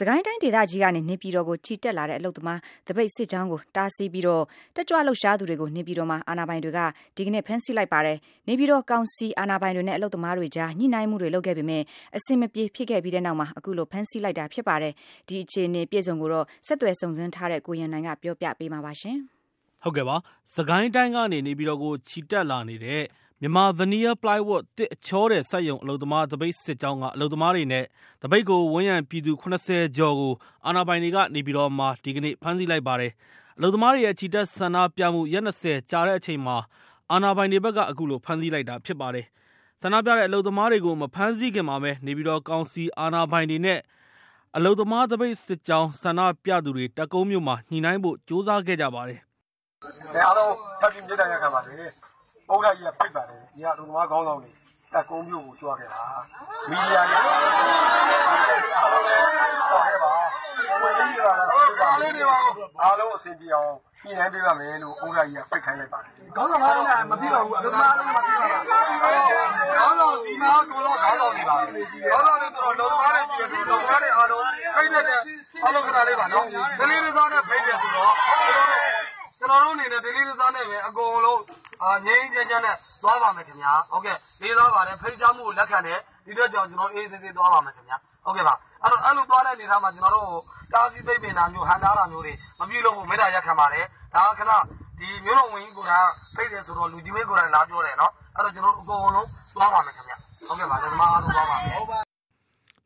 စကိုင်းတိုင်းဒေသကြီးကနေနေပြည်တော်ကိုချီတက်လာတဲ့အလုပ်သမားတပိတ်စစ်ကြောင်းကိုတားဆီးပြီးတော့တက်ကြွလှုပ်ရှားသူတွေကိုနေပြည်တော်မှာအာဏာပိုင်တွေကဒီကနေ့ဖမ်းဆီးလိုက်ပါတယ်။နေပြည်တော်ကောင်စီအာဏာပိုင်တွေနဲ့အလုပ်သမားတွေကြားညှိနှိုင်းမှုတွေလုပ်ခဲ့ပေမဲ့အဆင်မပြေဖြစ်ခဲ့ပြီးတဲ့နောက်မှာအခုလိုဖမ်းဆီးလိုက်တာဖြစ်ပါတယ်။ဒီအခြေအနေပြည့်စုံကိုတော့ဆက်သွယ်စုံစမ်းထားတဲ့ကိုရန်နိုင်ကပြောပြပေးမှာပါရှင်။ဟုတ်ကဲ့ပါ။စကိုင်းတိုင်းကနေနေပြည်တော်ကိုချီတက်လာနေတဲ့ မြန်မာ Veneer Plywood သစ်အချောထည်စက်ရုံအလုပ်သမားသပိတ်စစ်ကြောင်းကအလုပ်သမားတွေနဲ့သပိတ်ကိုဝန်းရံပြည်သူ၇၀ကျော်ကိုအာဏာပိုင်တွေကနေပြည်တော်မှာဒီကနေ့ဖမ်းဆီးလိုက်ပါတယ်။အလုပ်သမားတွေရဲ့ချီတက်ဆန္ဒပြမှုရက်၂၀ကြာတဲ့အချိန်မှာအာဏာပိုင်တွေဘက်ကအခုလိုဖမ်းဆီးလိုက်တာဖြစ်ပါတယ်။ဆန္ဒပြတဲ့အလုပ်သမားတွေကိုမဖမ်းဆီးခင်မှာပဲနေပြည်တော်ကောင်စီအာဏာပိုင်တွေနဲ့အလုပ်သမားသပိတ်စစ်ကြောင်းဆန္ဒပြသူတွေတပ်ကုန်းမြို့မှာညှိနှိုင်းဖို့ကြိုးစားခဲ့ကြပါတယ်။အားလုံးဖတ်ပြီးမေတ္တာရပ်ခံပါစေ။ ဥက္ကဋ္ဌကြီးကဖိတ်ပါတယ်။ဒီကအလုပ်သမားခေါင်းဆောင်တွေတပ်ကုန်းမြို့ကိုကြွားခဲ့တာ။မီဒီယာတွေအားလုံးလည်းကြွားခဲ့ပါ။ဝင်ကြီးကအားလုံးတွေပါအားလုံးအဆင်ပြေအောင်ညှိနှိုင်းပေးပါမယ်လို့ဥက္ကဋ္ဌကြီးကဖိတ်ခိုင်းလိုက်ပါတယ်။ခေါင်းဆောင်အားလုံးကမပြေပါဘူး။အလုပ်သမားအားလုံးမပြေပါဘူး။ခေါင်းဆောင်ဒီမှာကိုတော့ခေါင်းဆောင်နေပါခေါင်းဆောင်တွေဆိုတော့လုံသမားတွေကြည့်ရတော့လုံသမားတွေအားလုံးဖိတ်တဲ့အားလုံးကလေးပါနော်။ဒလီရစားနဲ့ဖိတ်တယ်ဆိုတော့ကျွန်တော်တို့အနေနဲ့ဒလီရစားနဲ့ပဲအကုန်လုံး အာငြိမ်းချမ်းချမ်းနဲ့သွားပါမယ်ခင်ဗျာ။ဟုတ်ကဲ့လေးစားပါတယ်ဖိတ်ချမှုကိုလက်ခံတယ်ဒီတော့ကြောင့်ကျွန်တော်အေးဆေးဆေးသွားပါမယ်ခင်ဗျာ။ဟုတ်ကဲ့ပါအဲ့တော့အဲ့လိုသွားတဲ့အနေထားမှာကျွန်တော်တို့တားဆီးပိတ်ပင်တာမျိုးဟန်တားတာမျိုးတွေမပြုလုပ်ဖို့မေတ္တာရက်ခံပါတယ်ဒါကခဏဒီမျိုးတော်ဝင်ကြီးကိုယ်တိုင်ဖိတ်တယ်ဆိုတော့လူကြီးမင်းကိုယ်တိုင်လာပြောတယ်နော်အဲ့တော့ကျွန်တော်တို့အကုန်လုံးသွားပါမယ်ခင်ဗျဟုတ်ကဲ့ပါလက်သမားအားလုံးသွားပါမယ်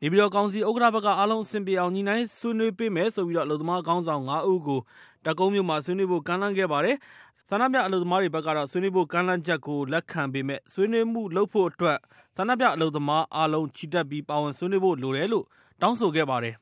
နေပြည်တော်ကောင်စီဥက္ကဋ္ဌဘက်က အားလုံးအဆင်ပြေအောင်ညီနိုင်ဆွေးနွေးပေးမယ်ဆိုပြီးတော့အလုံသမားခေါင်းဆောင်9ဦးကိုတကုံးမြို့မှာ ဆွေးနွေးဖို့ ကမ်းလှမ်းခဲ့ပါတယ်။ဆန္ဒပြအလုံသမားတွေဘက်ကတော့ ဆွေးနွေးဖို့ ကမ်းလှမ်းချက်ကို လက်ခံပေမဲ့ဆွေးနွေးမှုလုပ်ဖို့အတွက် ဆန္ဒပြအလုံသမားအားလုံး ချီတက်ပြီး ပါဝင်ဆွေးနွေးဖို့လိုတယ်လို့ တောင်းဆိုခဲ့ပါတယ်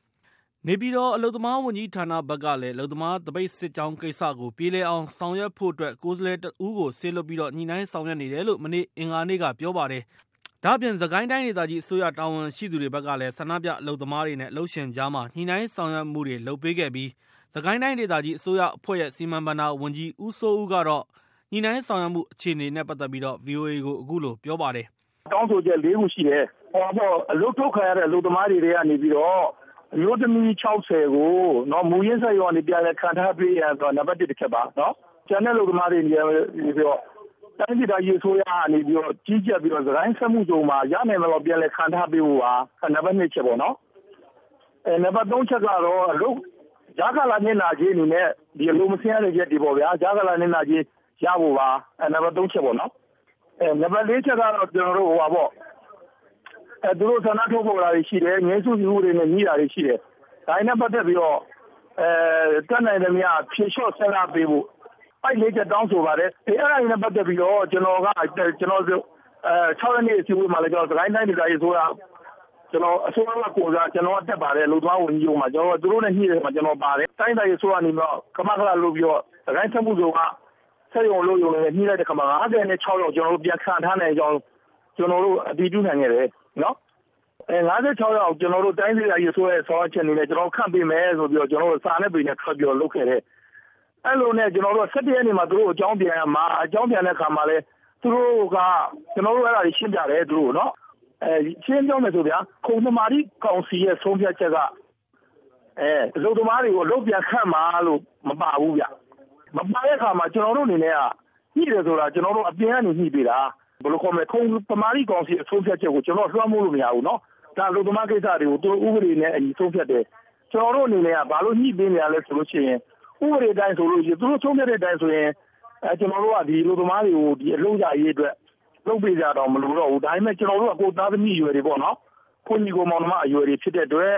နေပြည်တော် အလုပ်သမားဝန်ကြီးဌာနဘက်ကလည်း အလုပ်သမားသပိတ်စစ်ကြောင်းကိစ္စကို ပြေလည်အောင်ဆောင်ရွက်ဖို့အတွက် ကိုယ်စားလှယ်တဦးကို စေလွှတ်ပြီး ညှိနှိုင်းဆောင်ရွက်နေတယ်လို့ မနေ့ အင်္ဂါနေ့က ပြောပါတယ်။ ဒါ့အပြင် စစ်ကိုင်းတိုင်းဒေသကြီးအစိုးရတာဝန်ရှိသူတွေဘက်ကလည်း ဆန္ဒပြအလုပ်သမားတွေနဲ့ အလုပ်ရှင်ကြားမှာ ညှိနှိုင်းဆောင်ရွက်မှုတွေလုပ်ပေးခဲ့ပြီး စစ်ကိုင်းတိုင်းဒေသကြီးအစိုးရအဖွဲ့ရဲ့ စီမံဘဏ္ဍာဝန်ကြီး ဦးစိုးဦးကတော့ ညှိနှိုင်းဆောင်ရွက်မှုအခြေအနေနဲ့ ပတ်သက်ပြီး ဗွီအိုအေကို အခုလိုပြောပါတယ်။“တောင်းဆိုချက်လေးခုရှိတယ်။အလုပ်ထုတ်ခံရတဲ့ အလုပ်သမားတွေထဲကနေပြီးတော့ အမျိုးသမီး ၆၀ ကို မူရင်းစက်ရုံကနေ ပြန်လည်ခန့်ထားပေးရန်ဆိုတာ နံပတ် ၁ တချက်ပါ။ကျန်တဲ့အလုပ်သမားတွေကနေပြီး တော့တိုင်းဒေသကြီးအစိုးရကနေပြီးတော့ကြီးကြပ်ပြီးတော့စစ်ကိုင်းစက်မှုဇုန်မှာရနိုင်သလောက်ပြန်လည်ခန့်ထားပေးဖို့ပါနံပတ်၂ချက်ပေါ့နော်။နံပတ်၃ချက်ကတော့အလုပ်ကြားကာလနစ်နာကြေးအနေနဲ့ဒီအလုပ်မဆင်းရတဲ့ရက်တွေပေါ့ဗျာကြားကာလနစ်နာကြေးရဖို့ပါနံပတ်၃ချက်ပေါ့နော်။နံပတ်၄ချက်ကတော့ကျနော်တို့ဟိုဟာပေါ့သူတို့ဆန္ဒထုတ်ဖော်တာတွေရှိတယ်ငြိမ်းစုစီမှုတွေနဲ့ညှိတာတွေရှိတယ်ဒါနဲ့ပတ်သက်ပြီးတော့အဲတက်နိုင်သမျှဖြေလျှော့ဆက်လာပေးဖို့ အဲ့လေးချက်တောင်းဆိုပါတယ်အဲအဲ့ဒါနဲ့ပတ်သက်ပြီးတော့ကျွန်တော်ကကျွန်တော်အဲ6ရက်နေ့အစည်းအဝေးမှာလည်းကျွန်တော်စကိုင်းတိုင်းဒေသကြီးဆိုရကျွန်တော်အစိုးရကကိုစားကျွန်တော်တက်ပါတယ်လူသွားဝင်ကြီးမှာကျွန်တော်သူတို့နဲ့ညှိတယ်မှာကျွန်တော်ပါတယ်တိုင်းတိုင်းဆိုရနေတော့ကမကလာလို့ပြီးတော့စကိုင်းချက်မှုဆုံးကဆက်ရုံလို့ရုံနဲ့ညှိလိုက်တဲ့ခါမှာ56ရောက်ကျွန်တော်တို့ပြန်ခံထားနိုင်ကြောင်းကျွန်တော်တို့အတည်ပြုနိုင်ခဲ့တယ်နော်အဲ56ရောက်ကျွန်တော်တို့တိုင်းဒေသကြီးဆိုရဲဆောင်းချက်နေနဲ့ကျွန်တော်ခန့်ပေးမယ်ဆိုပြီးတော့ကျွန်တော်တို့စာနဲ့ပြည်နဲ့ထွက်ပြီးတော့လုပ်ခဲ့တယ် အဲ့လိုနဲ့ကျွန်တော်တို့17ရက်နေ့မှာသူတို့အကြောင်းပြန်ရမှာအကြောင်းပြန်တဲ့ခါမှာလဲသူတို့ကကျွန်တော်တို့အဲ့ဒါရှင်းပြတယ်သူတို့နော်အဲရှင်းပြောမယ်ဆိုဗျာခုံသမားကြီးကောင်စီရဲ့ဆုံးဖြတ်ချက်ကအဲအလုပ်သမားတွေကိုအလုပ်ပြန်ခန့်မှာလို့မပါဘူးဗျမပါတဲ့အခါမှာကျွန်တော်တို့အနေနဲ့ကညှိတယ်ဆိုတာကျွန်တော်တို့အပြင်ကနေညှိပေးတာဘယ်လိုခေါ်မလဲခုံသမားကြီးကောင်စီအဆုံးဖြတ်ချက်ကိုကျွန်တော်လွှမ်းမိုးလို့မရဘူးနော်ဒါလူသမားကိစ္စတွေကိုသူဥပဒေနဲ့အညီဆုံးဖြတ်တယ်ကျွန်တော်တို့အနေနဲ့ကဘာလို့ညှိပေးနေရလဲဆိုလို့ရှိရင် ဥပဒေတိုင်းဆိုလို့ရှိရင်သူတို့ဆုံးဖြတ်တဲ့အတိုင်းဆိုရင်အဲကျွန်တော်တို့ကဒီလူသမားတွေကိုဒီအလုံးကြရေးအတွက်လုပ်ပေးကြတော့မလို့တော့ဘူးဒါပေမဲ့ကျွန်တော်တို့ကကိုသားသမီးရွယ်တွေပေါ့နော်ခွန်ကြီးကိုမောင်နှမအရွယ်တွေဖြစ်တဲ့အတွက်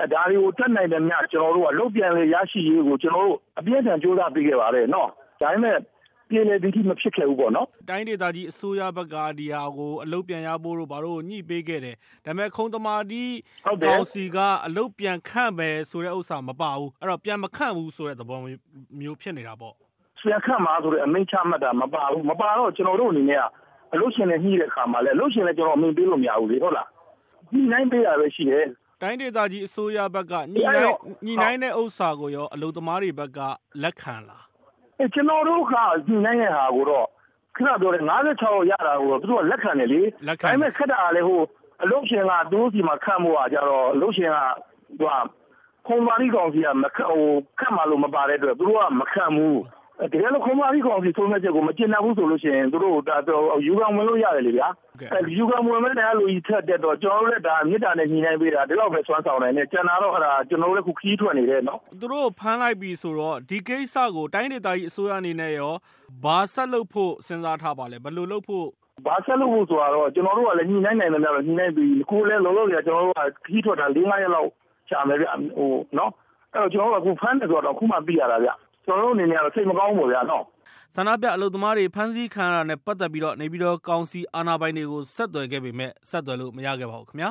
အဲဒါတွေကိုတက်နိုင်တယ်များကျွန်တော်တို့ကလုတ်ပြန်လေရရှိရေးကိုကျွန်တော်တို့အပြည့်အစုံစူးစမ်းပေးခဲ့ပါတယ်နော်ဒါပေမဲ့ ပြေလည်သည်ထိမဖြစ်ခဲ့ဘူးပေါ့နော်တိုင်းဒေသကြီးအစိုးရဘက်ကဒီဟာကိုအလုပ်ပြန်ရဖို့တို့ဘာလို့ညှိပေးခဲ့တယ်ဒါပေမဲ့ခုံသမာတီးကောင်စီကအလုပ်ပြန်ခန့်ပဲဆိုတဲ့ဥစ္စာမပါဘူးအဲ့တော့ပြန်မခန့်ဘူးဆိုတဲ့သဘောမျိုးဖြစ်နေတာပေါ့ပြန်ခန့်မှာဆိုတဲ့အမိန့်ချမှတ်တာမပါဘူးမပါတော့ကျွန်တော်တို့အနေနဲ့ကအလုပ်ရှင်နဲ့ညှိတဲ့အခါမှာလည်းအလုပ်ရှင်လည်းကျွန်တော်အမိန့်ပေးလို့မရဘူးလေဟုတ်လားညှိနှိုင်းပေးတာပဲရှိတယ်တိုင်းဒေသကြီးအစိုးရဘက်ကညှိနှိုင်းညှိနှိုင်းတဲ့ဥစ္စာကိုရောအလုပ်သမားတွေဘက်ကလက်ခံလား ကျွန်တော်တို့ကညှိနှိုင်းတဲ့ဟာကိုတော့ခဏပြောတယ်56ရတာကိုသူတို့ကလက်ခံတယ်လေဒါပေမဲ့ခက်တာလည်းဟိုအလုပ်ရှင်ကသူတို့စီမှာခန့်ဖို့ကကြတော့အလုပ်ရှင်ကသူကခုံပါရီကောင်စီကမခဟိုခတ်မှလို့မပါတဲ့အတွက်သူတို့ကမခံဘူး တကယ်လို့ခုံပါရီကောင်စီသုံးမဲ့ချက်ကိုမကျင်နာဘူးဆိုလို့ရှိရင်သူတို့ဒါယူကံဝင်လို့ရတယ်လေဗျာအဲယူကံဝင်မဲ့တဲ့လူကြီးထက်တဲ့တော့ကျွန်တော်တို့လည်းဒါမြစ်တာနဲ့ညီနိုင်ပေးတာဒီလောက်ပဲစွမ်းဆောင်နိုင်တယ်ကျန်တာတော့အဲ့ဒါကျွန်တော်တို့လည်းခုခီးထွက်နေတယ်နော်သူတို့ဖမ်းလိုက်ပြီဆိုတော့ဒီကိစ္စကိုတိုင်းဒေသကြီးအစိုးရအနေနဲ့ရောဘာဆက်လုပ်ဖို့စဉ်းစားထားပါလဲဘယ်လိုလုပ်ဖို့ဘာဆက်လို့ဖို့ဆိုတော့ကျွန်တော်တို့ကလည်းညီနိုင်နိုင်တယ်များတော့ညီနိုင်ပြီကိုလည်းလုံးလုံးရကျွန်တော်တို့ကခီးထွက်တာ၄၅ရက်လောက်ရှာမယ်ဗျဟိုနော်အဲ့တော့ကျွန်တော်တို့ကခုဖမ်းတယ်ဆိုတော့ခုမှပြီးရတာဗျ ကျွန်တော်တို့အနေနဲ့ကတော့စိတ်မကောင်းဘူးဗျာနော်ဆန္ဒပြအလုပ်သမားတွေဖမ်းဆီးခံရတာနဲ့ပတ်သက်ပြီးတော့နေပြည်တော်ကောင်စီအာဏာပိုင်တွေကိုဆက်သွယ်ခဲ့ပေမဲ့ဆက်သွယ်လို့မရခဲ့ပါဘူးခင်ဗျာ